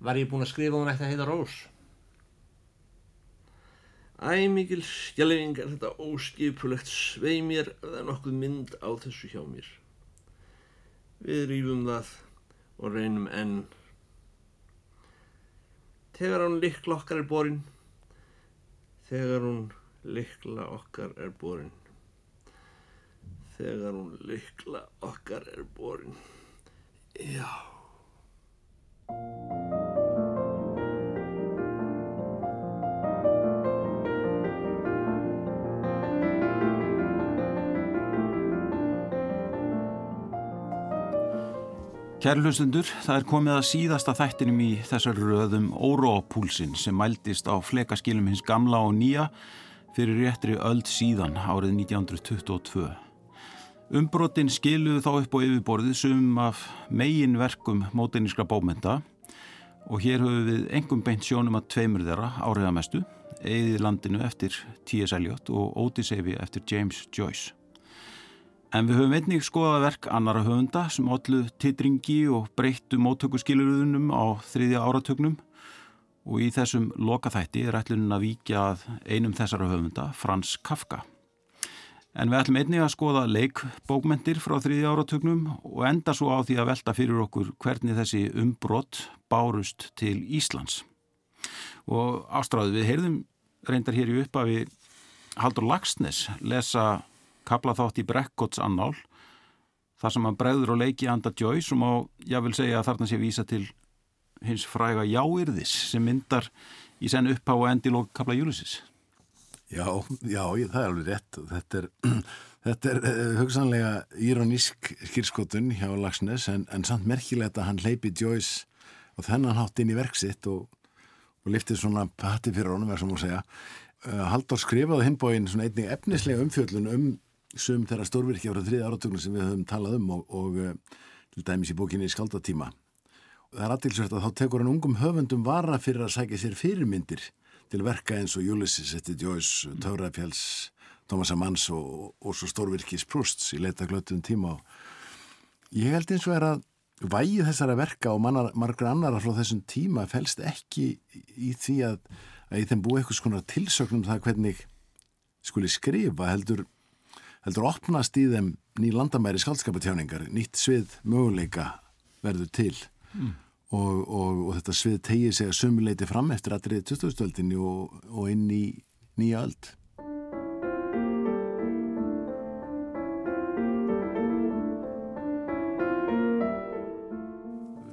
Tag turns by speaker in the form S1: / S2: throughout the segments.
S1: var ég búin að skrifa hún eftir að heita Rós. Æmikil skjálfing er þetta óskipulegt svei mér er nokkuð mynd á þessu hjá mér. Við rýfum það og reynum enn. Þegar hún likla okkar er borin, þegar hún likla okkar er borin, þegar hún likla okkar er borin, já.
S2: Kæri hlustundur, það er komið að síðasta þættinum í þessar röðum Órópúlsin sem mæltist á flekaskilum hins gamla og nýja fyrir réttri öld síðan árið 1922. Umbrotin skiluðu þá upp á yfirborðið sum af megin verkum móteinískra bómynda og hér höfum við engum beint sjónum að tveimur þeirra áriðamestu, Eðið landinu eftir T.S. Eliot og Odyssey eftir James Joyce. En við höfum einnig skoðað verk annara höfunda sem allu titringi og breyttu móttökuskilurðunum á þriðja áratögnum og í þessum lokaþætti er ætlunin að víkja að einum þessara höfunda, Frans Kafka. En við ætlum einnig að skoða leikbókmentir frá þriðja áratögnum og enda svo á því að velta fyrir okkur hvernig þessi umbrott bárust til Íslands. Og ástráðu við heyrðum reyndar hér í upp að við Haldur Lagsnes lesa kapla þátt í Brekkots annál þar sem hann bregður og leiki Anda Joyce og má ég vil segja að þarna sé vísa til hins fræga jáirðis sem myndar í senn upphá og endilók kapla Júlisis.
S3: Já, já, ég, það er alveg rétt. Þetta er, þetta er uh, hugsanlega íronísk skýrskotun hjá Lagsnes en, en samt merkilegt að hann leipi Joyce og þennan hátt inn í verksitt og, og liftið svona patti fyrir honum, er sem að segja. Uh, Haldur skrifaði hinbóin svona einnig efnislega umfjöllun um sum þeirra stórvirkja frá þriða áratögnum sem við höfum talað um og, og uh, til dæmis í bókinni í skaldatíma. Það er aðtilsvært að þá tekur hann ungum höfundum vara fyrir að sækja sér fyrirmyndir til verka eins og Ulysses, Etty Joyce. Taurafjalls, Thomas Amans og, og svo stórvirkis Prusts í leita glötuðum tíma. Ég held eins og er að vægið þessara verka og mannar, margur annara frá þessum tíma fælst ekki í því að, að í þeim búið eitthvað svona tilsöknum það hvernig skuli skrifa heldur heldur opnast í þeim ný landamæri skaldskapatjáningar, nýtt svið möguleika verður til mm. og, og, og þetta svið tegir sig að sumuleiti fram eftir aðrið 2000-öldinni og, og inn í nýja öld.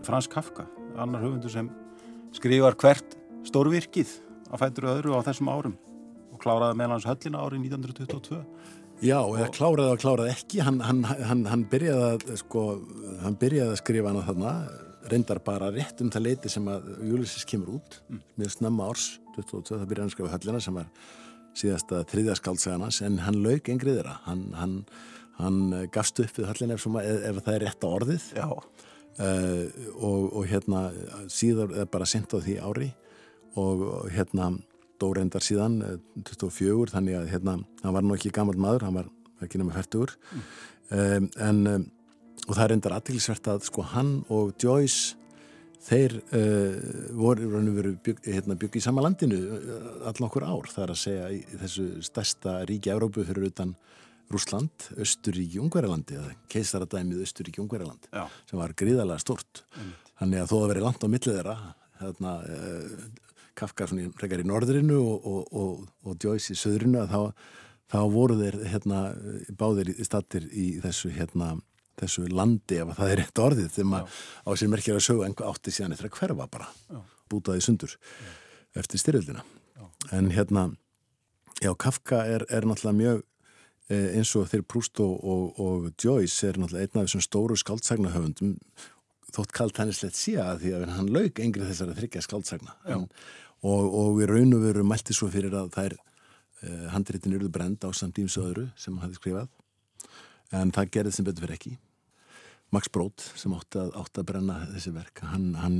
S2: Frans Kafka, annar höfundur sem skrifar hvert stórvirkið á fættur öðru á þessum árum og kláraði meðlans höllina árið 1922
S3: Já, eða kláraði og kláraði ekki. Hann, hann, hann, hann byrjaði að sko, hann byrjaði að skrifa hana þarna reyndar bara rétt um það leiti sem að Júlisis kemur út. Mm. með snamma árs 22, það byrjaði að skrifa höllina sem var síðasta þriðja skáldsæðanas en hann lauk engriðir að hann, hann gafst upp við höllina ef, ef, ef það er rétt á orðið uh, og, og hérna síðar bara sendt á því ári. Og, og hérna dó reyndar síðan 24 eh, þannig að hérna, hann var nú ekki gammal maður, hann var ekki nema færtugur mm. um, en um, og það er reyndar aðtilsvert að sko hann og Joyce þeir uh, voru bygg, hérna, byggið í sama landinu allan okkur ár, það er að segja í þessu stærsta ríki Európu fyrir utan Rúsland, Östuríki Ungverjalandi eða keisaradæmið Östuríki Ungverjaland sem var gríðarlega stort mm. þannig að þó að veri langt á millið þeirra hérna uh, Kafka frekar í norðrinu og, og, og, og Joyce í söðrinu að þá, þá voru þeir hérna, báðir í stattir í þessu, hérna, þessu landi ef það er rétt orðið þegar maður á sér merkir að sögu einhver átti síðan eftir að hverfa bara já. bútaði sundur já. eftir styrjöldina. En hérna já Kafka er, er náttúrulega mjög eh, eins og þeir Proust og Joyce er náttúrulega einn af þessum stóru skaldsagnahöfundum þótt kalt hannislegt sé að því að hann laug engrið þessari þryggja skaldsagna en og, og við raun og veru mælti svo fyrir að þær uh, handréttin eruðu brend á samt ímsu öðru sem hann hefði skrifað. En það gerði sem betur fyrir ekki. Max Brod sem átti að, átti að brenna þessi verk hann, hann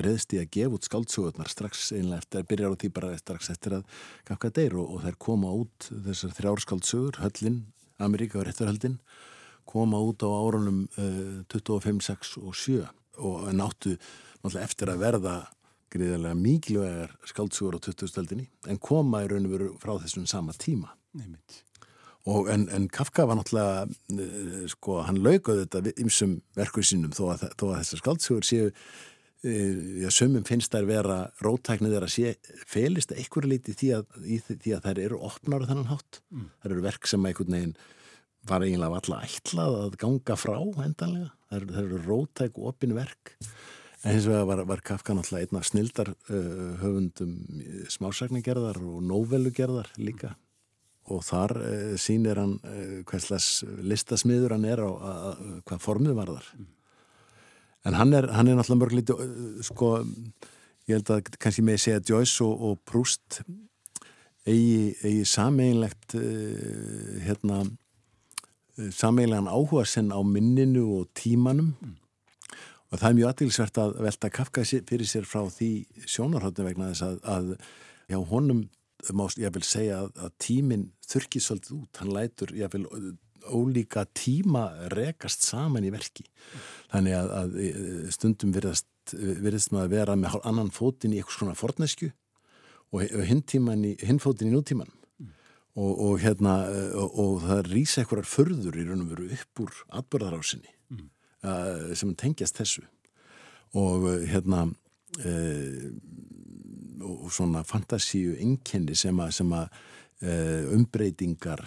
S3: reðst í að gefa út skáldsögurnar strax einlega eftir, byrjar á því bara strax eftir að gafka deyr og, og þær koma út þessar þrjárskáldsögur, höllin Ameríka og rétturhöldin koma út á árunum uh, 25, 6 og 7 og náttu náttúrulega eftir að verða gríðarlega mikilvægar skáldsúur á 2000-stöldinni en koma í raun og veru frá þessum sama tíma.
S2: Neymitt.
S3: Og en, en Kafka var náttúrulega, uh, sko, hann laukaði þetta ymsum verkuð sínum þó að, þó að þessar skáldsúur séu, uh, já, sömum finnst þær vera rótæknið þeirra sé felist eitthvað lítið því að, í því að þær eru opnar á þennan hátt. Mm. Þær eru verk sem einhvern veginn var eiginlega alltaf ætlað að ganga frá endanlega. Þær, þær eru rótæk og opin verk. En hins vegar var, var Kafka náttúrulega einna snildar uh, höfundum smásagnagerðar og nóvelugerðar líka. Og þar uh, sýnir hann uh, hverslas listasmiður hann er á hvað formið var þar. En hann er, hann er náttúrulega mörglítið, uh, sko, ég held að kannski með segja Joyce og, og Proust eigi, eigi sameinlegt hérna sameigilegan áhuga sinn á minninu og tímanum. Mm og það er mjög aðtilsvert að velta Kafka fyrir sér frá því sjónarhóttin vegna þess að, að já, honum má ég vil segja að, að tíminn þurkið svolítið út, hann lætur ég vil ólíka tíma rekast saman í verki. Þannig að, að e, stundum virðast, virðast maður að vera með annan fótinn í eitthvað svona fornesku og hinn, í, hinn fótinn í nútíman mm. og, og hérna og, og það rýsa eitthvað förður í raun og veru upp úr atbörðarásinni sem tengjast þessu og eh, hérna e, og svona fantasíu enkenni sem að, sem að e, umbreytingar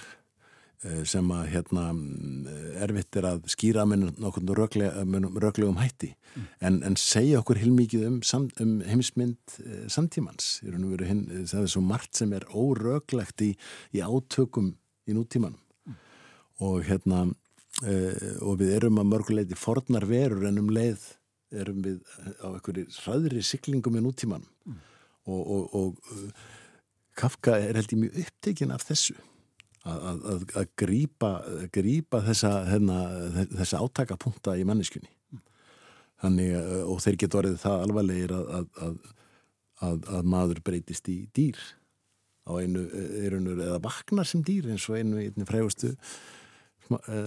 S3: sem að hérna erfitt er að skýra með nokkurnu röglegum hætti mm. en, en segja okkur heilmikið um, um heimsmynd samtímans það er svo margt sem er óröglegt í, í átökum í nútímanum mm. og hérna Uh, og við erum að mörguleiti fornar verur en um leið erum við á einhverju hraðri siklingum í nútíman mm. og, og, og uh, Kafka er held ég mjög upptekinn af þessu að, að, að grípa, grípa þessa, hérna, þessa átakapunkta í manneskunni mm. þannig og þeir geta orðið það alvarlegir að, að maður breytist í dýr á einu, einu eða vaknar sem dýr eins og einu, einu frægustu Eh,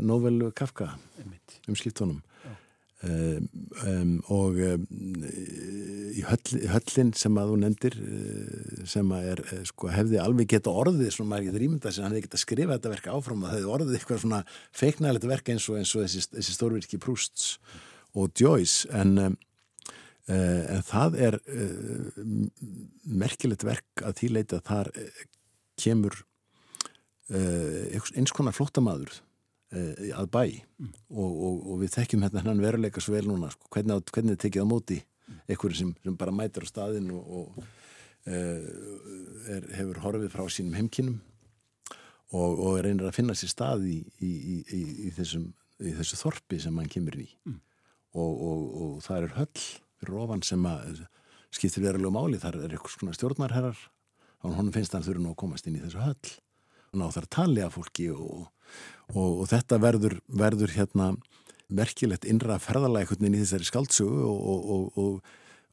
S3: novelu Kafka um skiptunum. Um, um, og um, í höll, höllin sem að þú nefndir eh, sem að er, sko, hefði alveg geta orðið svona maður getur ímyndað sem hann hefði geta skrifað þetta verka áfram að það hefði orðið eitthvað svona feiknægilegt verka eins og, eins og þessi, þessi stórvirki Proust's og Joyce. En en það er merkilegt verk að tíleita að þar kemur eins konar flóttamaður uh, að bæ mm. og, og, og við þekkjum hérna hann veruleika svo vel núna sko, hvernig, hvernig þið tekið á móti einhverju sem, sem bara mætir á staðin og, og uh, er, hefur horfið frá sínum heimkinnum og reynir að finna sér stað í, í, í, í þessum, þessu þorpi sem hann kemur í mm. og það er höll fyrir ofan sem að skiptir verulega máli, þar er eitthvað svona stjórnarherrar og hann finnst að hann þurfa nú að komast inn í þessu höll ná þar tali af fólki og og, og þetta verður, verður hérna merkilegt innra ferðalækunin í þessari skaldsögu og, og,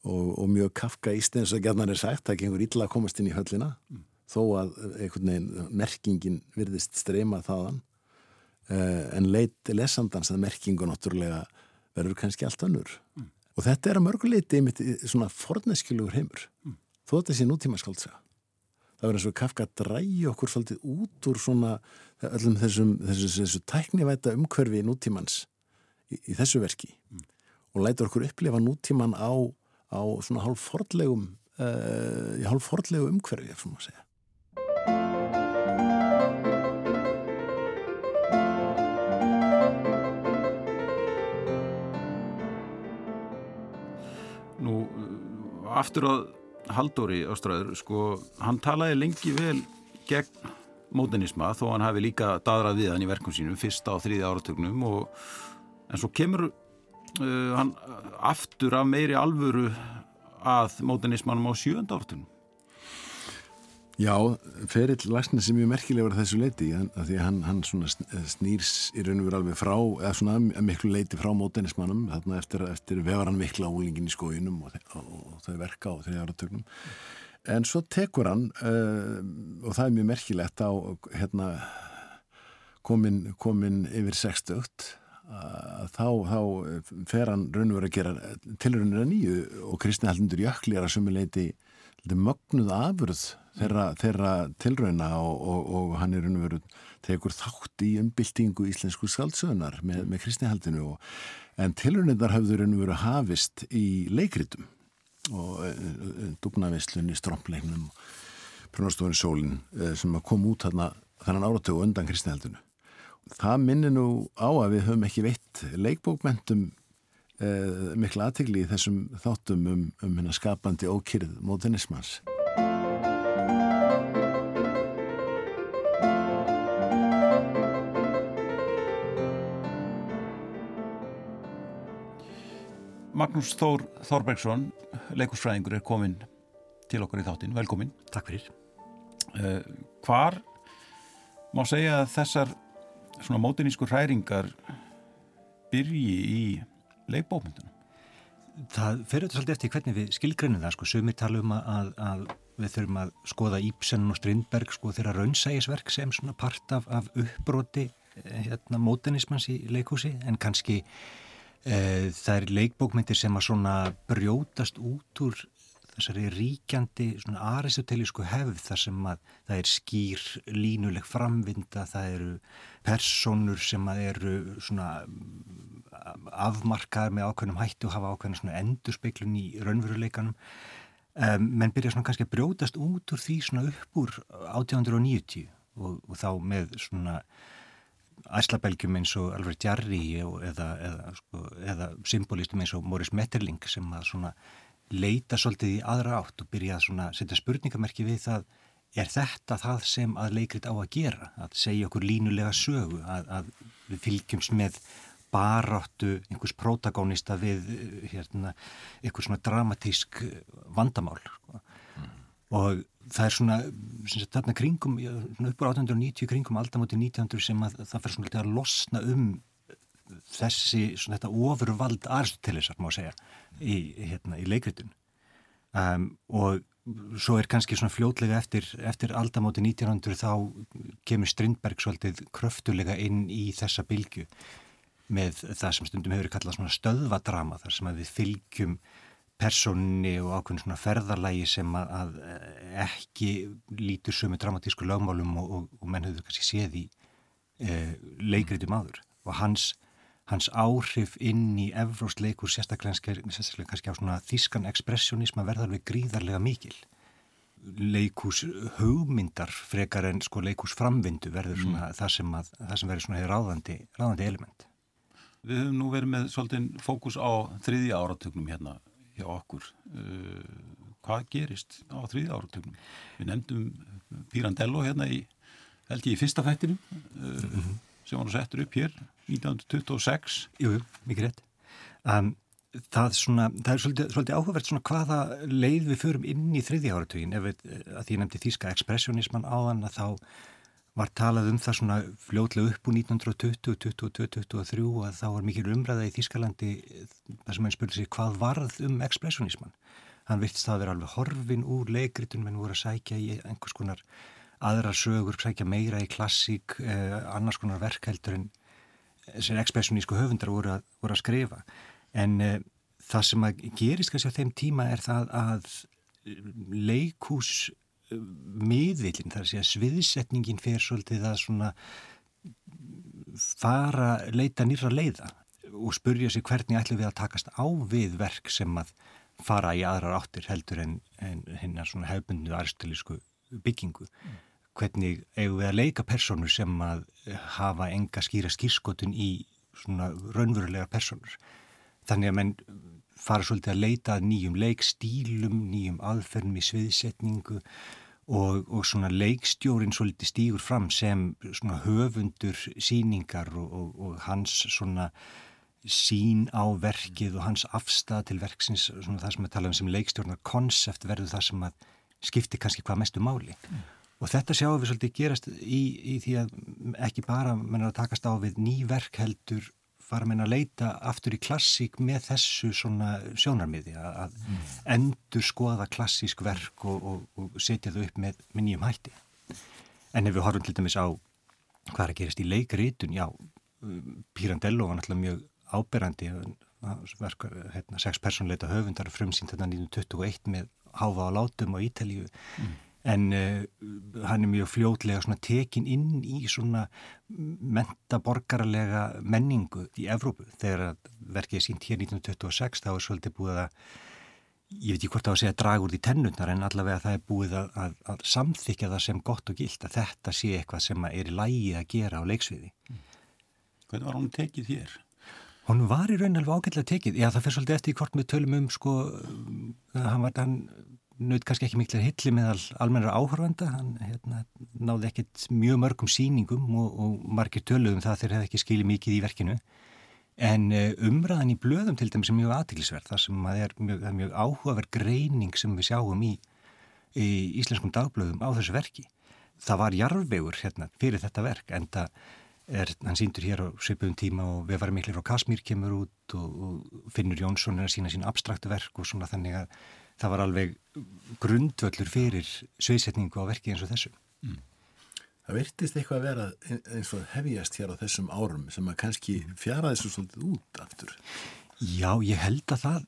S3: og mjög kafka ístens og gerðan er sagt að gengur illa að komast inn í höllina mm. þó að veginn merkingin virðist streyma þaðan uh, en leit lesandans að merkingu náttúrulega verður kannski allt önnur mm. og þetta er að mörguleiti svona forneskilugur heimur mm. þó þetta sé nútíma skaldsaga það verður eins og Kafka að dræja okkur svolítið út úr svona öllum þessum, þessu, þessu tæknivæta umhverfi nútímans í, í þessu verki mm. og lætur okkur upplifa nútíman á, á svona hálf fordlegum uh, í hálf fordlegu umhverfi, ef svona að segja.
S2: Nú, aftur að Haldóri Ástræður, sko, hann talaði lengi vel gegn mótenisma þó hann hafi líka dadrað við hann í verkum sínum fyrsta á þrýði áratögnum og en svo kemur uh, hann aftur af meiri alvöru að mótenismanum á sjönda áratögnum.
S3: Já, ferill Lagsnes er mjög merkilegur að þessu leiti, að því að hann, hann snýrs í raun og veru alveg frá, eða svona miklu leiti frá mótenismannum, þarna eftir, eftir vegar hann mikla úlingin í skóinum og, og, og þau verka á þriði áratögnum. En svo tekur hann, uh, og það er mjög merkilegt á hérna, komin, komin yfir 60, þá, þá fer hann raun og verið að gera tilrunir að nýju og Kristni Hallindur Jökli er að sumuleiti mögnuð afurð þeirra, þeirra tilrauna og, og, og hann er og verið tegur þátt í umbyltingu íslensku skaldsöðunar með, með Kristni Haldinu en tilrunirnar hafður og verið hafist í leikritum og e, e, dugnavislunni, strómpleiknum Prunastofun Sólin e, sem kom út þarna þannan áratögu undan Kristni Haldinu það minnir nú á að við höfum ekki veitt leikbókmentum eh, mikla aðtigli í þessum þáttum um, um hérna skapandi ókýrð mótinismans.
S2: Magnús Þór Þorbergsson, leikursfræðingur, er komin til okkar í þáttin. Velkomin.
S4: Takk fyrir.
S2: Uh, hvar má segja að þessar svona mótinísku hræringar byrji í leikbókmyndunum?
S4: Það fer auðvitað svolítið eftir hvernig við skilgreinum það sko, sumir tala um að, að við þurfum að skoða Íbsen og Strindberg sko þeirra raunsægisverk sem svona part af, af uppbroti eh, hérna mótinismans í leikhúsi en kannski e, það er leikbókmyndir sem að svona brjótast út úr þessari ríkjandi aristotelísku hefð þar sem að það er skýr línuleg framvinda, það eru personur sem að eru svona afmarkaðar með ákveðnum hættu og hafa ákveðnum svona endurspeglun í raunveruleikanum. Um, menn byrja svona kannski að brjótast út úr því svona upp úr 1890 og, og þá með svona æslabelgjum eins og Alfred Jarry eða, eða, sko, eða symbolistum eins og Morris Metterling sem að svona leita svolítið í aðra átt og byrja að setja spurningamerki við það er þetta það sem að leikrit á að gera að segja okkur línulega sögu að, að við fylgjumst með baráttu einhvers protagonista við hérna, einhvers svona dramatísk vandamál sko. mm. og það er svona, svona þarna kringum, uppur 1890 kringum aldamóti 1900 sem að það fer svona að losna um þessi, svona þetta ofurvald Aristotelesar má segja í, hérna, í leikritun. Um, og svo er kannski svona fljótlega eftir, eftir aldamóti 1900 þá kemur Strindberg svolítið kröftulega inn í þessa bylgu með það sem stundum hefur kallað svona stöðvadrama þar sem að við fylgjum personni og ákveðin svona ferðarlægi sem að, ekki lítur sömu dramatísku lögmálum og, og, og menn höfðu kannski séð í e, leikritum áður. Og hans hans áhrif inn í evrósleikur sérstaklega, sérstaklega kannski á svona þískan ekspressionism að verða alveg gríðarlega mikil. Leikús hugmyndar frekar en sko leikús framvindu verður svona mm. það sem, að, það sem verður svona ráðandi, ráðandi element.
S2: Við höfum nú verið með svolítið fókus á þriðja áratögnum hérna hjá okkur. Uh, hvað gerist á þriðja áratögnum við nefndum Pirandello hérna í held ég í fyrsta fættinu uh, mm -hmm. Sem var settur upp hér 1926
S4: Jú, mikið rétt. Um, það, svona, það er svolítið, svolítið áhugavert svona hvaða leið við förum inn í þriðja áratugin ef við, að því ég nefndi þýska ekspressionisman áðan að þá var talað um það svona fljótlega upp úr 1920, 22, 23 að þá var mikil umræða í Þýskalandi þar sem hann spurði sig hvað varð um ekspressionisman. Hann virtist það að vera alveg horfin úr leikritun menn voru að sækja í einhvers konar aðra sögur, sækja meira í klassík, eh, annars konar verkheldur en þessir ekspressionísku höfundar voru að, voru að skrifa. En uh, það sem að gerist kannski á þeim tíma er það að leikús uh, miðvillin, þar að segja sviðsetningin fer svolítið að svona fara leita nýra leiða og spurja sig hvernig ætlum við að takast á við verk sem að fara í aðrar áttir heldur en, en hennar svona hefbundu aristilísku byggingu. Mm hvernig eigum við að leika personur sem að hafa enga skýra skýrskotun í svona raunverulega personur. Þannig að menn fara svolítið að leita nýjum leikstílum, nýjum aðferðum í sviðsetningu og, og svona leikstjórin svolítið stýgur fram sem svona höfundur síningar og, og, og hans svona sín á verkið og hans afstæð til verksins, svona það sem við talaðum sem leikstjórnar konsept verður það sem að skipti kannski hvað mestu máli. Mm. Og þetta sjáum við svolítið gerast í, í því að ekki bara menna að takast á við nýverk heldur fara menna að leita aftur í klassík með þessu svona sjónarmiði að mm. endur skoða klassísk verk og, og, og setja þau upp með, með nýjum hætti. En ef við horfum til dæmis á hvað er að gerast í leikritun, já, Pirandello var náttúrulega mjög áberandi verkar, hérna, sex personleita höfundar frumsýnt þetta 1921 með Háfa á látum á Ítalíu mm. En uh, hann er mjög fljótlega svona tekin inn í svona mentaborgarlega menningu í Evrópu þegar verkið er sínt hér 1926 þá er svolítið búið að ég veit ekki hvort það var að segja drag úr því tennutnar en allavega það er búið að, að, að samþykja það sem gott og gilt að þetta sé eitthvað sem er í lægi að gera á leiksviði.
S2: Hvernig var hún tekið þér?
S4: Hún var í raun alveg ágætlega tekið. Já það fyrir svolítið eftir hvort við tölum um sko, hann var hann naut kannski ekki miklu hilli með almenna áhörvanda, hann hérna, náði ekkert mjög mörgum síningum og, og margir töluðum það þegar hefði ekki skilið mikið í verkinu En eh, umræðan í blöðum til dæmis er mjög aðtiklisverð, það sem er mjög, mjög áhugaverð greining sem við sjáum í, í íslenskum dagblöðum á þessu verki. Það var jarfvegur hérna fyrir þetta verk en það er, hann síndur hér á sveipuðum tíma og við varum miklu frá Kasmír kemur út og, og Finnur Jónsson er að sína sín abstraktu verk og svona þannig að það var alveg grundvöldur fyrir sveisetningu á verki eins og þessu. Mm
S3: það virtist eitthvað að vera eins og hefjast hér á þessum árum sem að kannski fjara þessu svolítið út aftur.
S4: Já, ég held að það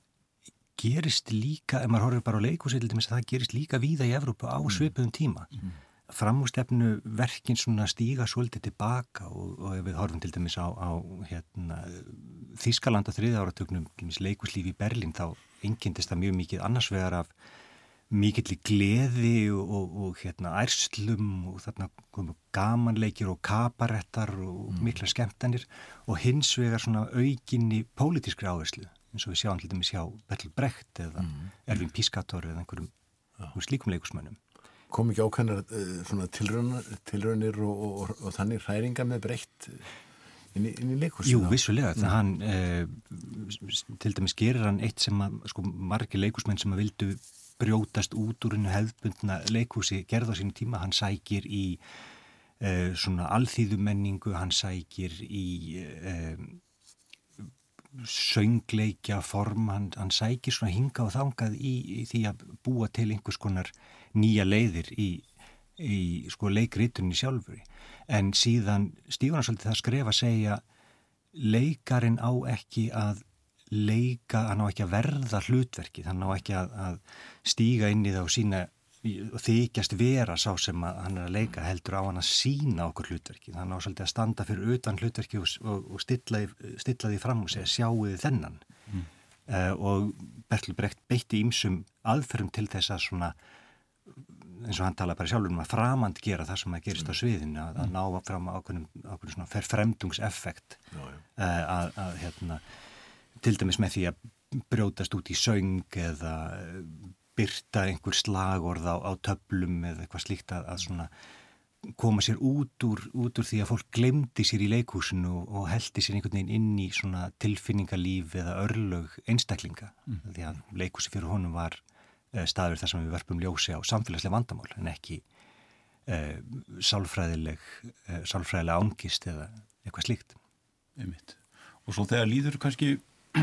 S4: gerist líka, ef maður horfir bara á leikúsildum, það gerist líka víða í Evrópu á mm. svipum tíma. Mm. Framústefnu verkinn stíga svolítið tilbaka og, og við horfum til dæmis á, á hérna, Þískaland á þriða áratögnum, leikúslífi í Berlin, þá engendist það mjög mikið annarsvegar af mikill í gleði og, og, og hérna ærslum og þarna komu gamanleikir og kabarettar og mm. mikla skemmtanir og hins vegar svona aukinni pólitískri áherslu eins og við sjáum til dæmis hjá Bertil Brecht eða mm. Ervin Piscator eða einhverjum ja. slíkum leikusmönnum
S3: Kom ekki ákveðnar uh, tilraunir og, og þannig hræringa með Brecht inn í, í leikursinu?
S4: Jú, vissulega, mm. það hann uh, til dæmis gerir hann eitt sem að sko margi leikusmenn sem að vildu brjótast út úr hennu hefðbundna leikhúsi gerð á sín tíma, hann sækir í uh, svona alþýðumenningu, hann sækir í uh, söngleikja form, hann, hann sækir svona hinga og þangað í, í því að búa til einhvers konar nýja leiðir í, í sko leikritunni sjálfur en síðan stífuna svolítið það skref að segja leikarin á ekki að leika, hann á ekki að verða hlutverki, hann á ekki að, að stíga inn í það og sína og þykjast vera sá sem hann er að leika heldur á hann að sína okkur hlutverki hann á svolítið að standa fyrir utan hlutverki og, og, og stilla, stilla því fram og segja sjáu þið þennan. Mm. uh, og Bertil Brecht beitti ímsum aðferðum til þess að svona eins og hann tala bara sjálfur um að framand gera það sem að gerist mm. á sviðinu að, að ná fram ákveðnum, ákveðnum svona ferfremdungseffekt uh, að, að hérna til dæmis með því að brjótast út í söng eða byrta einhver slagorð á, á töflum eða eitthvað slíkt að, að svona koma sér út úr, út úr því að fólk glemdi sér í leikúsinu og heldi sér einhvern veginn inn í svona tilfinningalíf eða örlög einstaklinga mm. því að leikúsi fyrir honum var staður þar sem við verpum ljósi á samfélagslega vandamál en ekki uh, sálfræðileg uh, sálfræðilega ángist eða eitthvað slíkt
S2: Einmitt. Og svo þegar líður kannski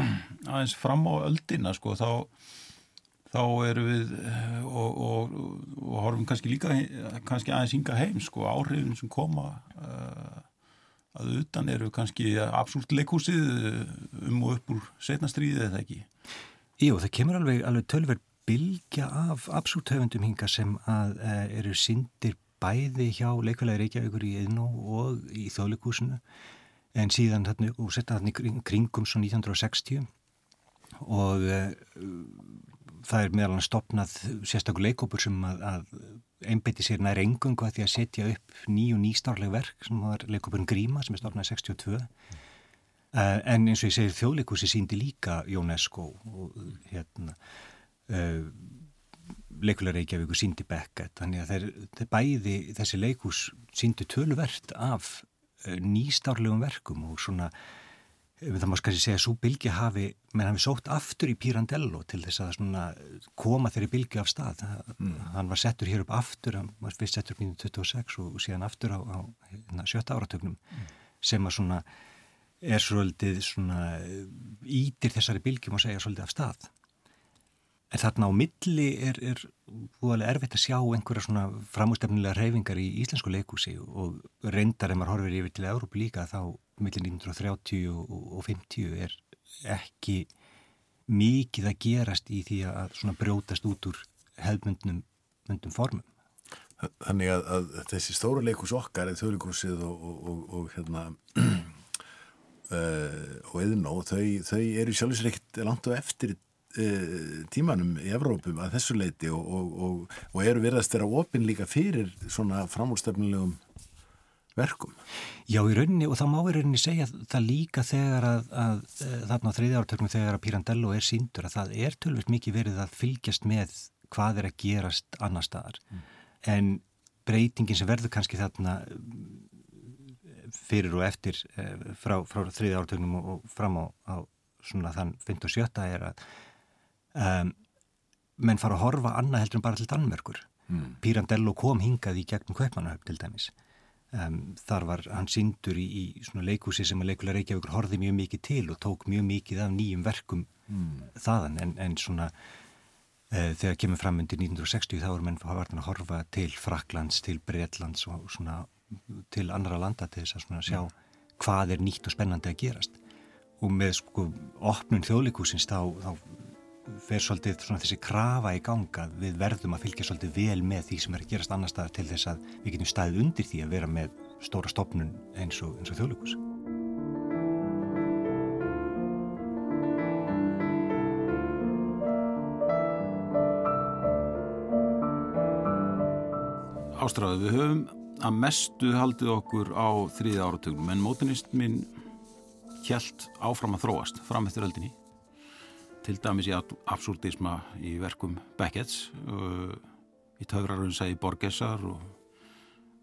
S2: aðeins fram á öldina sko þá þá eru við eh, og, og, og horfum kannski líka kannski aðeins ynga heim sko áhrifin sem koma uh, að utan eru kannski absolutt leikhúsið eh, um og upp úr setnastríðið eða ekki
S4: Jú, það kemur alveg, alveg tölver bilgja af absolutt höfundum hinga sem að uh, eru syndir bæði hjá leikvælega Reykjavíkur í Eðnó og í þjóðleikúsinu en síðan þarna og setja þarna kringum svo 1960 og uh, það er meðal hann stopnað sérstaklega leikópur sem að, að einbeiti sér nær engungu að því að setja upp nýju nýstárleg verk sem var leikópurinn Gríma sem er stopnað 62 mm. en eins og ég segir þjóðleikúsi síndi líka Jónesko og hérna uh, leikulega Reykjavík síndi Beckett þannig að þeir, þeir bæði þessi leikús síndi töluvert af Eh, nýstárlegum verkum og svona eh, það má skæði segja að svo bylgi hafi menn hafi sótt aftur í Pirandello til þess að koma þeirri bylgi af stað mm. hann var settur hér upp aftur hann var fyrst settur upp í 1926 og síðan aftur á, á hérna, sjötta áratögnum mm. sem að svona er svolítið svona ítir þessari bylgi má segja svolítið af stað En þarna á milli er, er búinlega erfitt að sjá einhverja svona framústefnilega reyfingar í íslensku leikúsi og reyndar ef maður horfir yfir til Európa líka þá millir 1930 og 50 er ekki mikið að gerast í því að svona brjótast út úr hefðmundnum formum.
S3: Þannig að, að þessi stóru leikus okkar, þjóðleikúsið og, og, og, og hérna uh, og eðnó, þau, þau eru sjálfsvegar ekkert langt á eftir tímanum í Evrópum að þessu leiti og eru verðast þeirra opinn líka fyrir svona framúrstefnilegum verkum.
S4: Já, í rauninni, og þá má í rauninni segja það líka þegar að, að, að þarna á þriðja ártöknum þegar að Pirandello er síndur að það er tölvist mikið verið að fylgjast með hvað er að gerast annar staðar. Mm. En breytingin sem verður kannski þarna fyrir og eftir eh, frá, frá þriðja ártöknum og, og fram á, á svona þann 57. er að um, menn fara að horfa annað heldur en bara til Danmörkur. Mm. Pirandello kom hingað í gegnum Kaupmannahöfn til dæmis Um, þar var hann syndur í, í svona leikúsi sem að leikulega Reykjavíkur horfið mjög mikið til og tók mjög mikið af nýjum verkum mm. þaðan en, en svona uh, þegar kemur fram undir 1960 þá er menn að horfa til Fraklands, til Breitlands og svona til andra landa til þess að sjá hvað er nýtt og spennandi að gerast og með sko opnun þjóðleikúsins þá, þá fer svolítið svona þessi krafa í ganga við verðum að fylgja svolítið vel með því sem er að gerast annar staðar til þess að við getum staðið undir því að vera með stóra stopnun eins og, og þjóðlugus
S2: Ástráðu, við höfum að mestu haldið okkur á þrýði áratögnum en mótunist minn hjælt áfram að þróast fram eftir öldinni til dæmis í absurdisma í verkum Beckett's uh, í töfrarunsa í Borgesar og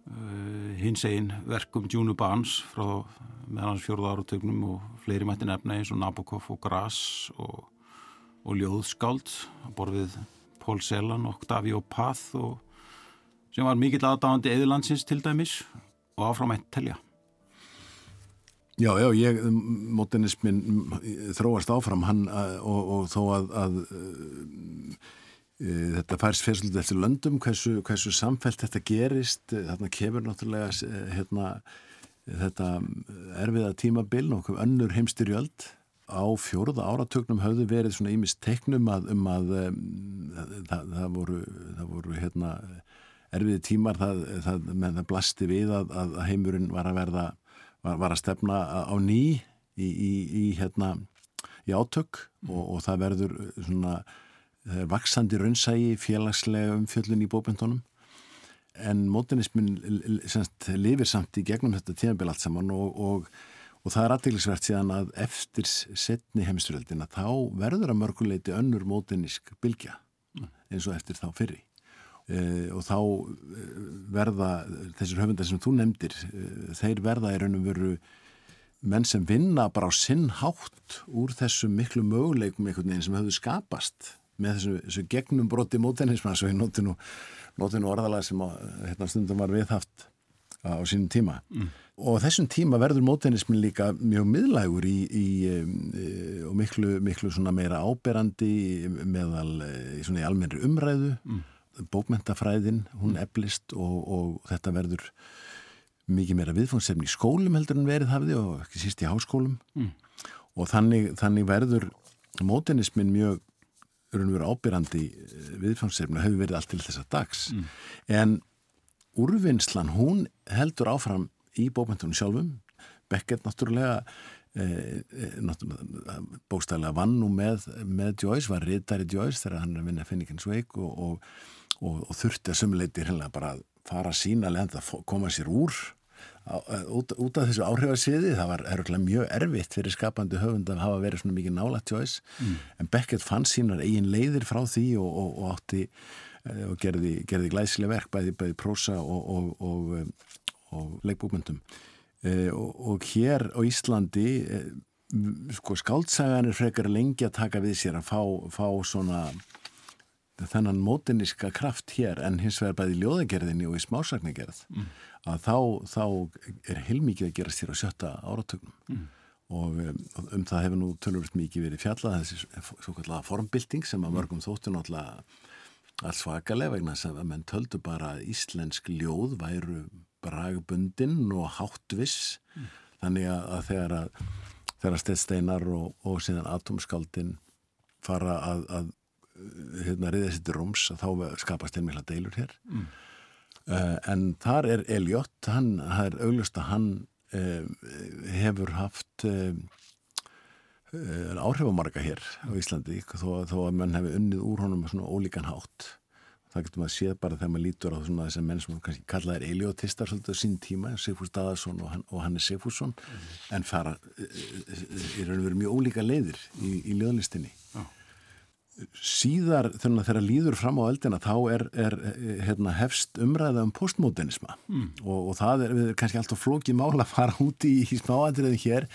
S2: uh, hins einn verkum Junu Barnes frá meðans fjórða áratögnum og fleiri mætti nefna eins og Nabokov og Grass og, og Ljóðskáld að borðið Pól Selan og Octavio Path og sem var mikill aðdáðandi eðilandsins til dæmis og áframætt telja
S3: Já, já, ég, mótinismin þróast áfram hann og, og þó að, að e, þetta færs fyrst eftir löndum, hversu, hversu samfelt þetta gerist, þarna kemur náttúrulega hérna, þetta erfiða tímabil, nokkuð önnur heimstyrjöld á fjóruða áratögnum höfðu verið svona ímist teiknum að, um að um, það, það voru, það voru hérna, erfiði tímar, það, það blasti við að, að heimurinn var að verða var, var að stefna á ný í, í, í, hérna, í átök og, og það verður svona vaksandi raunsægi félagslega umfjöllun í bóbendunum en mótinismin lifir samt í gegnum þetta tímabil allt saman og, og, og það er aðdeglisvert síðan að eftir setni heimsturöldina þá verður að mörguleiti önnur mótinisk bylgja eins og eftir þá fyrri Uh, og þá uh, verða þessir höfundar sem þú nefndir uh, þeir verða í raun og veru menn sem vinna bara á sinn hátt úr þessum miklu möguleikum einhvern veginn sem höfðu skapast með þessu, þessu gegnum broti mótennismann svo ég noti nú, nú orðalega sem á, hérna stundum var viðhaft á sínum tíma. Mm. og þessum tíma verður mótennismin líka mjög miðlægur í, í, í og miklu, miklu meira áberandi meðal í, í almenri umræðu. Mm bókmentafræðin, hún eflist og, og þetta verður mikið meira viðfóngsefni í skólum heldur en verið hafði og ekki síst í háskólum mm. og þannig, þannig verður mótenismin mjög ábyrrandi eh, viðfóngsefni og hefur verið allt til þessa dags mm. en úrvinnslan hún heldur áfram í bókmentunum sjálfum Beckett náttúrulega Eh, eh, bókstæðilega vann nú með, með Joyce, var riðdæri Joyce þegar hann er að vinna Finnigins veik og, og, og, og þurfti að sumuleiti hérna bara að fara sína lenda að koma sér úr á, eh, út, út af þessu áhrifarsviði það var eruglega mjög erfitt fyrir skapandi höfund að hafa verið svona mikið nála Joyce. Mm. en Beckett fann sínar eigin leiðir frá því og átti og gerði, gerði glæsileg verk bæði bæði prósa og leikbúkmyndum Eh, og, og hér á Íslandi eh, sko skáltsagan er frekar lengi að taka við sér að fá, fá svona þennan mótiniska kraft hér en hins vegar bæði ljóðagerðinni og í smásagnagerð mm. að þá, þá er heilmikið að gerast hér á sjötta áratögnum mm. og um, um það hefur nú tölurist mikið verið fjallað þessi svo kallega formbilding sem að mörgum þóttu náttúrulega alls svakalega vegna þess að menn töldu bara að íslensk ljóð væru bragbundinn og háttviss mm. þannig að, að þegar að þegar stedsteinar og, og síðan atomskaldin fara að, að hérna sér til rúms þá skapast einmila deilur hér mm. uh, en þar er Elliot, hann er auglust að hann uh, hefur haft uh, áhrifamarga hér á Íslandi þó, þó að mann hefur unnið úr honum svona ólíkan hátt það getur maður að séð bara þegar maður lítur á svona þessar menn sem kannski kallaðir eliotistar svolítið á sín tíma, Sigfús Daðarsson og, hann, og Hannes Sigfússon mm. en fara raun og veru mjög ólíka leiðir í, í ljóðlistinni oh síðar þegar líður fram á eldina þá er, er hérna, hefst umræða um postmodernisma mm. og, og það er, er kannski alltaf flókið mála að fara úti í, í smáandriðin hér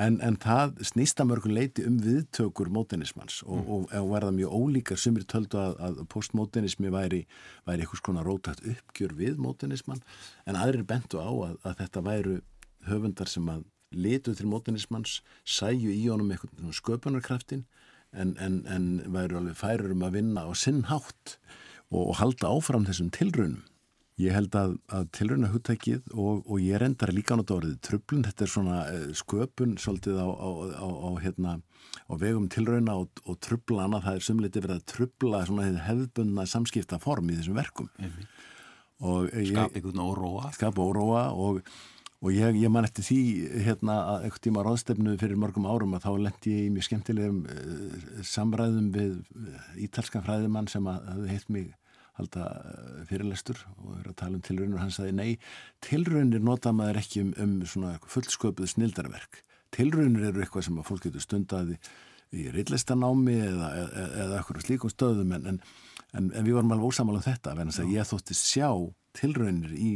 S3: en, en það snýsta mörgum leiti um viðtökur modernismans og, mm. og, og verða mjög ólíkar sem er töldu að, að postmodernismi væri, væri einhvers konar rótægt uppgjör við modernisman en aðrir bentu á að, að þetta væru höfundar sem að litu til modernismans sæju í honum eitthvað sköpunarkraftin en, en, en væru alveg færur um að vinna á sinnhátt og, og halda áfram þessum tilraunum. Ég held að, að tilrauna húttækið og, og ég rendar líka á þetta orðið tröflun, þetta er svona eh, sköpun svolítið á, á, á, hérna, á vegum tilrauna og, og tröflana, það er sumleiti verið að tröfla hefðbundna samskipta form í þessum verkum.
S2: Skap ykkur óróa.
S3: Skap óróa og og ég, ég man eftir því hérna að eitthvað tíma ráðstefnu fyrir mörgum árum að þá lendi ég í mjög skemmtilegum uh, samræðum við ítalskan fræðimann sem að hefði heitt mig halda uh, fyrirlestur og verið að tala um tilraunir. Og hann sagði nei, tilraunir nota maður ekki um, um svona fullsköpuð snildarverk. Tilraunir eru eitthvað sem að fólk getur stundaði í reillistanámi eða, eða, eða eitthvað slíkum stöðum. En, en, en, en við varum alveg ósamal á þetta, verðan að ég þótti sjá tilraunir í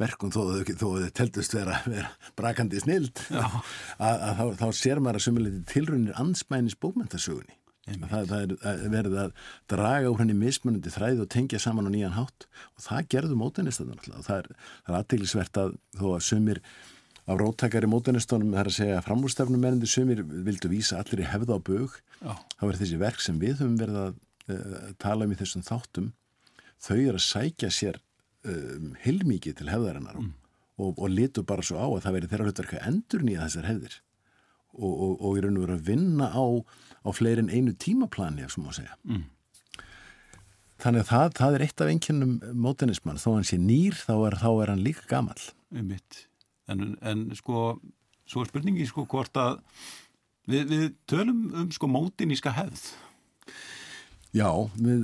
S3: verkum þó að þau teltust vera, vera brakandi snild að, þá, þá sér maður að sumuleiti tilrunir ansmænis bókmyndasögunni það, það er verið að draga úr henni mismunandi þræði og tengja saman á nýjan hátt. Og það gerðu mótenistadun og það er, er aðteglisvert að þó að sumir á róttakari mótenistunum það er að segja framúrstafnum mennandi sumir vildu vísa allir í hefða á bög þá er þessi verk sem við höfum verið að uh, tala um í þessum þáttum þau er að sækja sér um, heilmikið til hefðarinnar mm. og, og litur bara svo á að það veri þeirra hlutverk að endur nýja þessar hefðir og, og, og í raun og veru að vinna á, á fleirin einu tímaplani svo má segja mm. þannig að það, það er eitt af einnkjörnum mótenismann, þó hann sé nýr þá er, þá er hann líka gamal
S2: en, en sko svo er spurningi sko hvort að við, við tölum um sko mótiníska hefð
S3: Já, við,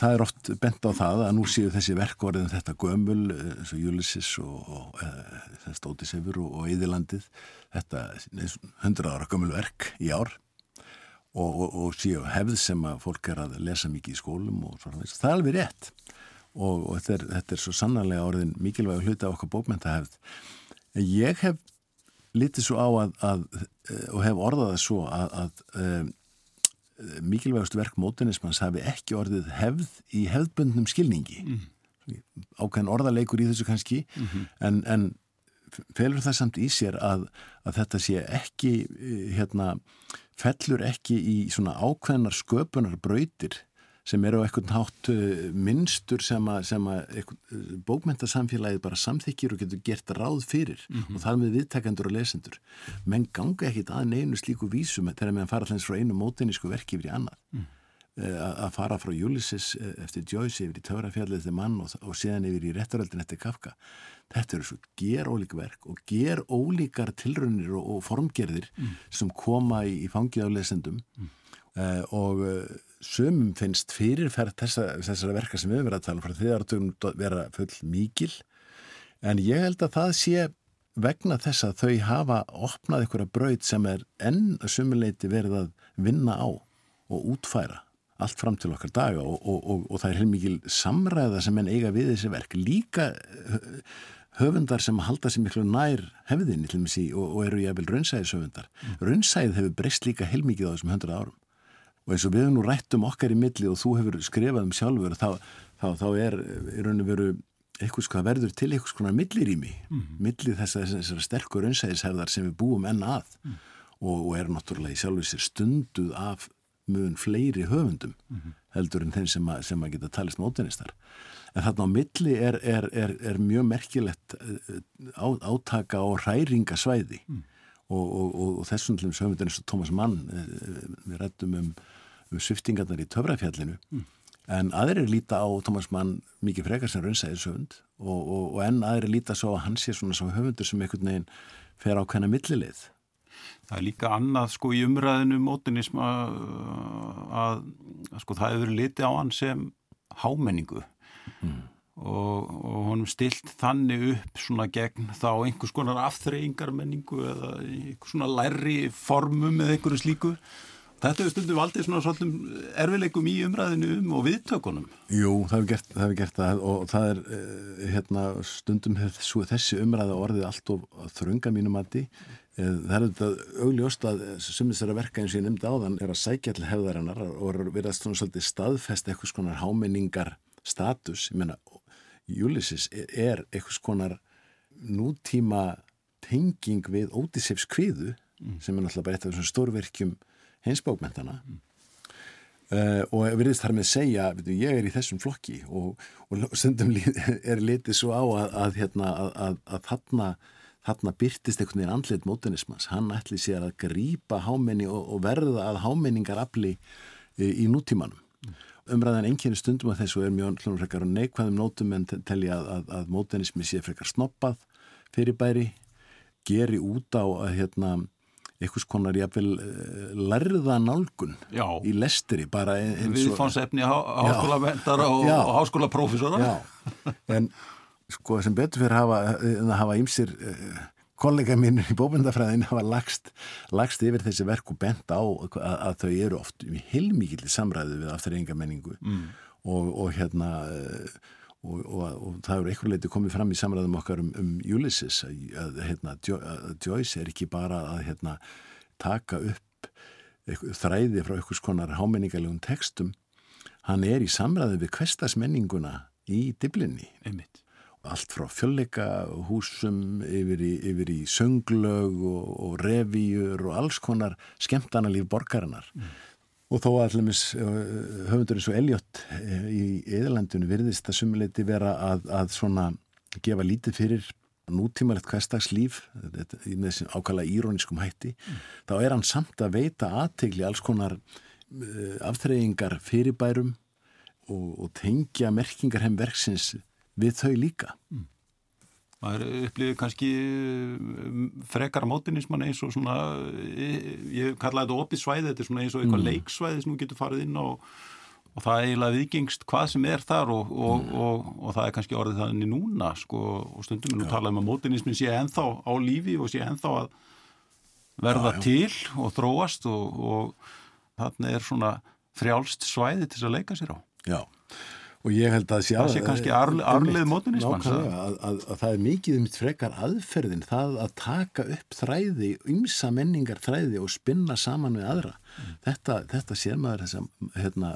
S3: það er oft bent á það að nú séu þessi verkvarðin þetta gömul eins og Ulysses og, og Stótisefur og, og Íðilandið þetta hundra ára gömul verk í ár og, og séu hefð sem að fólk er að lesa mikið í skólum og svona þess. Það er alveg rétt og þetta er, þetta er svo sannarlega orðin mikilvæg hluti af okkar bókmyndahefð. Ég hef litið svo á að, að og hef orðað það svo að, að mikilvægast verk mótunismans hafi ekki orðið hefð í hefðbundnum skilningi mm. ákveðin orðaleikur í þessu kannski mm -hmm. en, en felur það samt í sér að, að þetta sé ekki hérna, fellur ekki í svona ákveðinar sköpunar brautir sem eru á eitthvað nátt uh, minnstur sem að, sem að uh, bókmyndasamfélagið bara samþykjir og getur gert ráð fyrir mm -hmm. og það með viðtækandur og lesendur menn ganga ekkit að neinu slíku vísum þegar meðan fara allins frá einu mótinísku verki yfir í annað mm. uh, að fara frá Ulysses uh, eftir Joyce yfir í Tögrafjallið eftir mann og, og síðan yfir í Retturöldin eftir Kafka þetta eru svo ger ólík verk og ger ólíkar tilraunir og, og formgerðir mm. sem koma í, í fangið á lesendum uh, og sumum finnst fyrirferð þessa, þessara verka sem við verið að tala um frá því að vera full mikil. En ég held að það sé vegna þess að þau hafa opnað einhverja braud sem er enn sumuleiti verið að vinna á og útfæra allt fram til okkar daga og, og, og, og það er heilmikil samræða sem enn eiga við þessi verk. Líka höfundar sem halda sér miklu nær hefðinni til og eru ég að vel raunsæðis höfundar mm. raunsæðið hefur breyst líka heilmikið á þessum hundra árum og eins og við nú rættum okkar í milli og þú hefur skrifað um sjálfur þá, þá, þá er í raun og veru eitthvað sko að verður til eitthvað svona millirými mm -hmm. millir þess að þessara sterkur önsæðishefðar sem við búum enna að mm. og, og er náttúrulega í sjálfur sér stunduð af mun fleiri höfundum heldur en þeim sem að, sem að geta talist mótinistar. En þarna á milli er, er, er, er mjög merkilegt eh, á, átaka og hræringasvæði mm. Og, og, og, og þessum til þess höfundur eins og Thomas Mann eh, við rættum um, um sviftingarnar í töfrafjallinu mm. en aðrir líta á Thomas Mann mikið frekar sem raunsæðishöfund og enn aðrir líta svo að hann sé svona svo höfundur sem einhvern veginn fer á hvenna millilið
S2: Það er líka annað sko í umræðinu mótinism að, að, að sko það hefur litið á hann sem hámenningu mm. Og, og honum stilt þannig upp svona gegn þá einhvers konar afþreyingarmenningu eða einhvers svona lærri formum eða einhverju slíku. Þetta hefur stundum aldrei svona svolítum erfileikum í umræðinu um og viðtökunum.
S3: Jú, það hefur gert, það, hefur gert það og það er eh, hérna, stundum hefur þessi umræða orðið allt of þrönga mínum aðdi Eh, það er þetta augljóst að sumið sér að verka eins og ég nefndi áðan er að sækja til hefðarinnar og verðast svona svolítið staðfest eitthvað skonar hámenningar status, ég meina Ulysses er eitthvað skonar nútíma tenging við Ódísefs kviðu mm. sem er náttúrulega bara eitt af þessum stórverkjum hensbókmentana mm. uh, og verðist þar með segja veitum, ég er í þessum flokki og, og stundum er litið svo á að, að, hérna, að, að þarna þarna byrtist einhvern veginn andlit mótunismans, hann ætli sér að grýpa hámenni og, og verða að hámenningar afli í, í nútímanum. Mm. Umræðan einnkjörni stundum að þessu er mjög hlunumfrekar og neikvæðum nótum en telja að, að, að mótunismi sé frekar snoppað fyrir bæri, geri út á að hérna einhvers konar jáfnvel uh, lærða nálgun
S2: já.
S3: í lestri bara
S2: eins og... Viðfánsefni háskóla vendara og, og háskóla profesora.
S3: Já, en sko sem betur fyrir að hafa ímsir uh, eh, kollega mínir í bóbundafræðin hafa lagst, lagst yfir þessi verk og bent á að, að þau eru oft heilmikið samræðu við afturreyingamenningu mm. og, og hérna uh, og, og, og það eru einhver leiti komið fram í samræðum okkar um, um Ulysses að, að, hérna, að Joyce er ekki bara að hérna, taka upp þræði frá einhvers konar hámenningalegum textum. Hann er í samræðu við kvestasmenninguna í diblinni
S2: einmitt
S3: allt frá fjölleika húsum yfir í, yfir í sönglög og, og revíur og alls konar skemmtana líf borgarinnar mm. og þó allumis eh, höfundur eins og Elliot eh, í Eðalandinu virðist að sumuleiti vera að, að svona gefa lítið fyrir nútímalegt hverstags líf í þessi ákala íróniskum hætti mm. þá er hann samt að veita aðtegli alls konar uh, aftreyingar fyrirbærum og, og tengja merkingar heim verksins við þau líka. Mm.
S2: Það er upplifið kannski um, frekar mótinisman eins og svona, ég kallaði þetta opið svæði, þetta er svona eins og eitthvað mm. leiksvæði sem þú getur farið inn á og það er eiginlega viðgengst hvað sem er þar og, og, mm. og, og það er kannski orðið þannig núna sko og stundum við nú talaðum að mótinismin sé enþá á lífi og sé enþá að verða já, já. til og þróast og þannig er svona frjálst svæði til að leika sér á.
S3: Já og ég held að
S2: það sé kannski arleið mótunismans
S3: að, að, að, að það er mikið um frekar aðferðin það að taka upp þræði ymsa menningar þræði og spinna saman við aðra mm. þetta, þetta sér maður þess að hérna,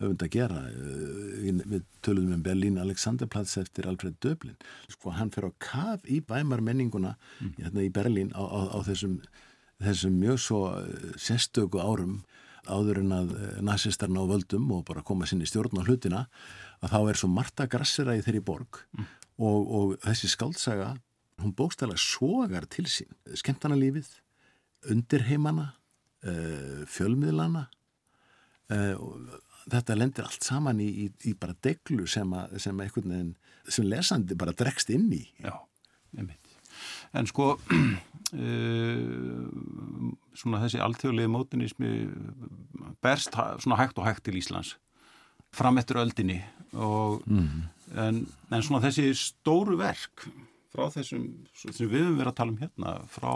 S3: höfund að gera uh, við töluðum um Berlín Alexanderplatz eftir Alfred Döblin sko hann fer á kaf í bæmar menninguna mm. hérna, í Berlín á, á, á þessum, þessum mjög svo uh, sérstöku árum áður en að uh, nazistarna á völdum og bara koma sinni stjórn á hlutina að þá er svo Marta Grassera í þeirri borg mm. og, og þessi skaldsaga hún bókstæðilega sogar til sín skemmtana lífið, undirheimana uh, fjölmiðlana uh, þetta lendir allt saman í, í, í bara deglu sem, a, sem veginn sem lesandi bara dregst inn í.
S2: Já, einmitt. En sko uh, svona þessi alþjóðlegi mótinismi berst svona hægt og hægt til Íslands fram eftir öldinni og, mm. en, en svona þessi stóru verk frá þessum sem við höfum verið að tala um hérna frá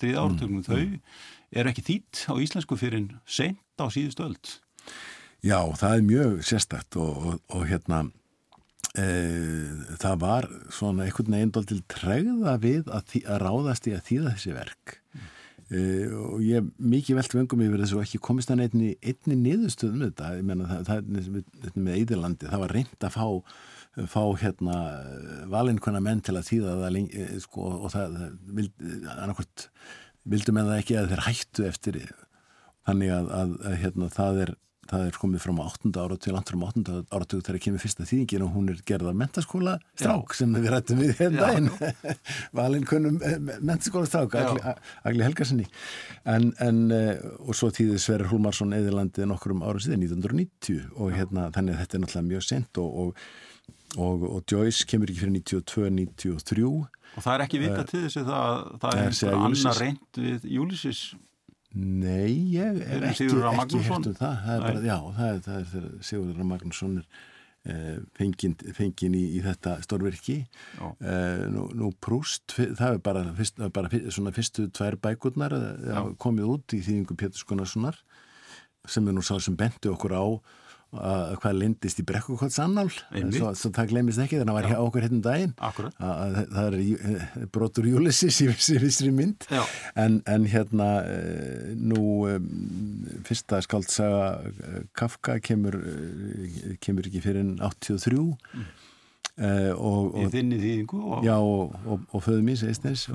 S2: þrið ártögnum mm. þau er ekki þýtt á íslensku fyrir sent á síðust öld
S3: Já, það er mjög sérstætt og, og, og hérna e, það var svona einhvern veginn til tregða við að, að ráðast í að þýða þessi verk mm. Uh, og ég er mikið velt vöngum yfir þessu og ekki komist að einni, einni niðurstöðum þetta, ég menna það, það er með Eidilandi, það var reynd að fá fá hérna valinkona menn til að þýða það lengi, eh, sko, og það, það vildum en það ekki að þeir hættu eftir þannig að, að, að hérna, það er það er komið fram á 8. ára til langt fram á 8. ára til þegar kemur fyrsta þýðingin og hún er gerðað mentaskóla strák Já. sem við rættum við hérna einn valin kunnum eh, mentaskóla strák Agli Helgarssoni en, en eh, og svo tíði Sverre Hólmarsson eðilandið nokkur um ára síðan 1990 og hérna þannig að þetta er náttúrulega mjög sent og, og, og, og Joyce kemur ekki fyrir 92-93
S2: og það er ekki vika uh, til þess að það, er, er annar reynd við Júlisis
S3: Nei, ég er ekki, ekki hert um það. það er bara, já, það er, það er Sigurður Magnússon er eh, fengin, fengin í, í þetta stórverki. Eh, nú, nú Prúst, það er bara, fyrst, bara svona fyrstu tvær bækurnar eh, komið út í þýðingu Pétur Skunnarssonar sem er nú sá sem bendi okkur á að hvað lindist í brekkukotts annál svo, svo það glemist ekki þannig að það var hjá okkur hérna um daginn. Að það er eh, brotur Júlissis í vissri mynd. En, en hérna eh, nú um, fyrsta skaldsaga eh, Kafka kemur kemur ekki fyrir 83 mm.
S2: uh, og, og, í þinni þýðingu
S3: og, já, og, og föðumís Eistens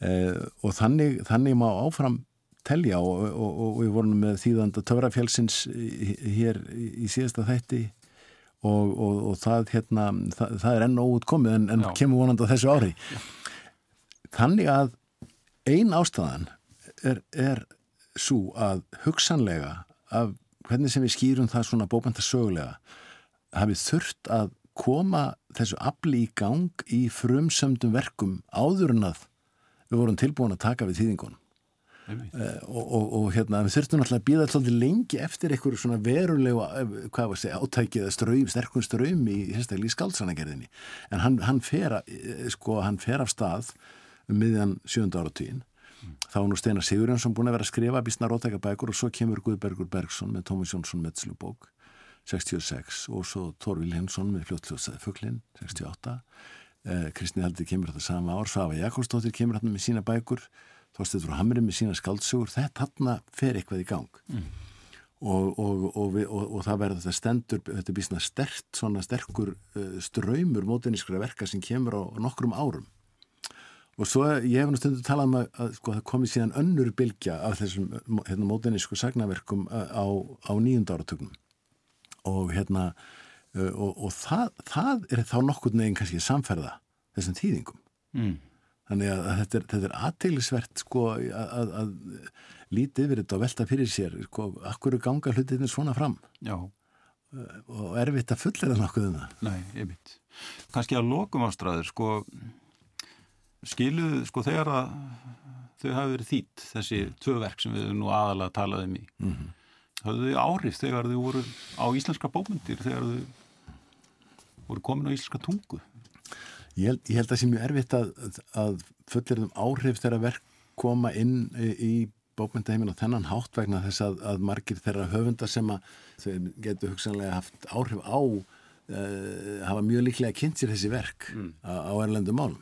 S3: og þannig, þannig má áfram telja og, og, og við vorum með þýðanda Töfrafjálsins hér í síðasta þætti og, og það, hérna, það, það er enn óut komið en, en kemur vonandi á þessu ári. Þannig að ein ástæðan er, er svo að hugsanlega af hvernig sem við skýrum það svona bókmæntasögulega hafið þurft að koma þessu afli í gang í frumsöndum verkum áður en að við vorum tilbúin að taka við þýðingunum og, og, og hérna við þurftum alltaf að býða alltaf lengi eftir einhverju svona verulegu eh, hvað var að segja, átækið að ströym, sterkun ströym í í skáldsanagerðinni. En hann, hann, fer, eh, sko, hann fer af stað um miðjan sjönda áratvín mm. þá er nú Steinar Sigurjónsson búin að vera að skrifa býstna rótækabækur og svo kemur Guðbergur Bergson með Tómas Jónsson meðslubók 66 og svo Þorvil Hensson með fljóttljóðsæði Fuglin 68 eh, Kristni Haldi kemur þetta sama ár Svafa Jakobsdóttir kemur hérna með sína bækur Þorstedur Hamri með sína skaldsugur þetta hann fer eitthvað í gang mm. og, og, og, og það verður þetta stendur, þetta er býrstina stert svona sterkur uh, ströymur mótinískra verka sem kemur á nokkrum árum og svo ég hef nú stundu talað um að, að sko, það komi síðan önnur bylgja af þessum hérna, mótinísku sagnaverkum uh, á, á nýjunda áratögnum og hérna uh, og það, það er þá nokkur neginn kannski samferða þessum tíðingum mm. Þannig að þetta er, þetta er aðteilisvert sko að, að, að lítið yfir þetta og velta fyrir sér sko, akkur ganga hlutinir svona fram
S2: Já.
S3: og erfitt að fullera nokkuð um það.
S2: Nei, mynd. Kanski að lokum ástræður sko skiluðu sko þegar að þau hafi verið þýtt þessi mm. tvö verk sem við nú aðalega talaðum í. Mm -hmm. Hafðu þau áhrif þegar þau voru á íslenska bómyndir þegar þau voru komin á íslenska tungu?
S3: Ég held, ég held að það sé mjög erfitt að, að fullir um áhrif þegar verk koma inn í bókmyndaheimin og þennan hátt vegna þess að, að margir þeirra höfundar sem að þau getur hugsanlega haft áhrif á uh, hafa mjög líklega kynnt sér þessi verk mm. á, erlendu málum.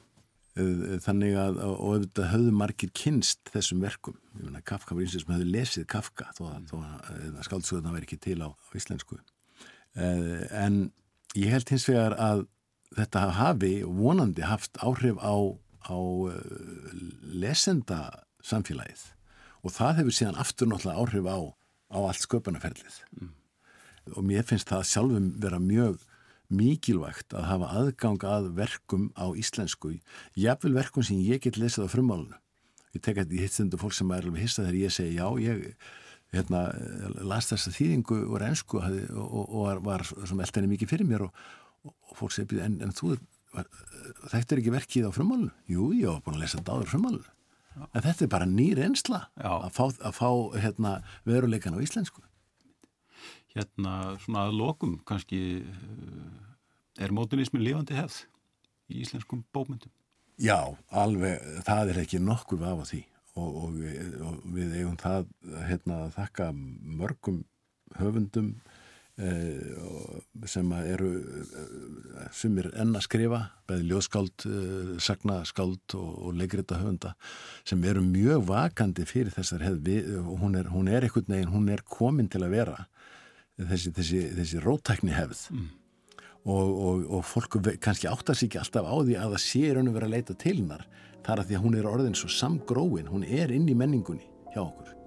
S3: Uh, þannig að og auðvitað höfðu margir kynst þessum verkum. Ég menna Kafka var eins og sem höfðu lesið Kafka þó að, að skáldsögurna væri ekki til á, á íslensku. Uh, en ég held hins vegar að þetta hafi vonandi haft áhrif á, á uh, lesenda samfélagið og það hefur síðan aftur náttúrulega áhrif á, á allt sköpunarferlið. Mm. og mér finnst það sjálfum vera mjög mikilvægt að hafa aðgang að verkum á íslensku jafnvel verkum sem ég get lesið á frumálunu ég tek að ég hitt stundu fólk sem er alveg hissa þegar ég segi já ég hérna, las þessa þýðingu úr ennsku og, og, og var, var eldenni mikið fyrir mér og og fólk segir, en, en þú þetta er ekki verkið á frumálun jú, ég var búin að lesa þetta áður frumálun en þetta er bara nýr einsla að fá, að fá hérna, veruleikan á íslensku.
S2: Hérna, svona að lokum kannski eh, er mótunismin lifandi hefð í íslenskum bókmyndum?
S3: Já, alveg, það er ekki nokkur af því. Og, og, og við eigum það hérna, að þakka mörgum höfundum Eh, sem eru eh, sumir enn að skrifa bæði ljóskáld, eh, sagnaskáld og, og leikrita höfunda sem eru mjög vakandi fyrir þessar hefði hún er, hún er einhvern veginn, hún er komin til að vera þessi, þessi, þessi rótækni hefð. Mm. og, og, og fólk kannski áttar sér ekki alltaf á því að það sé raun og vera að leita til hennar þar að því að hún er orðin svo samgróin, hún er inn í menningunni hjá okkur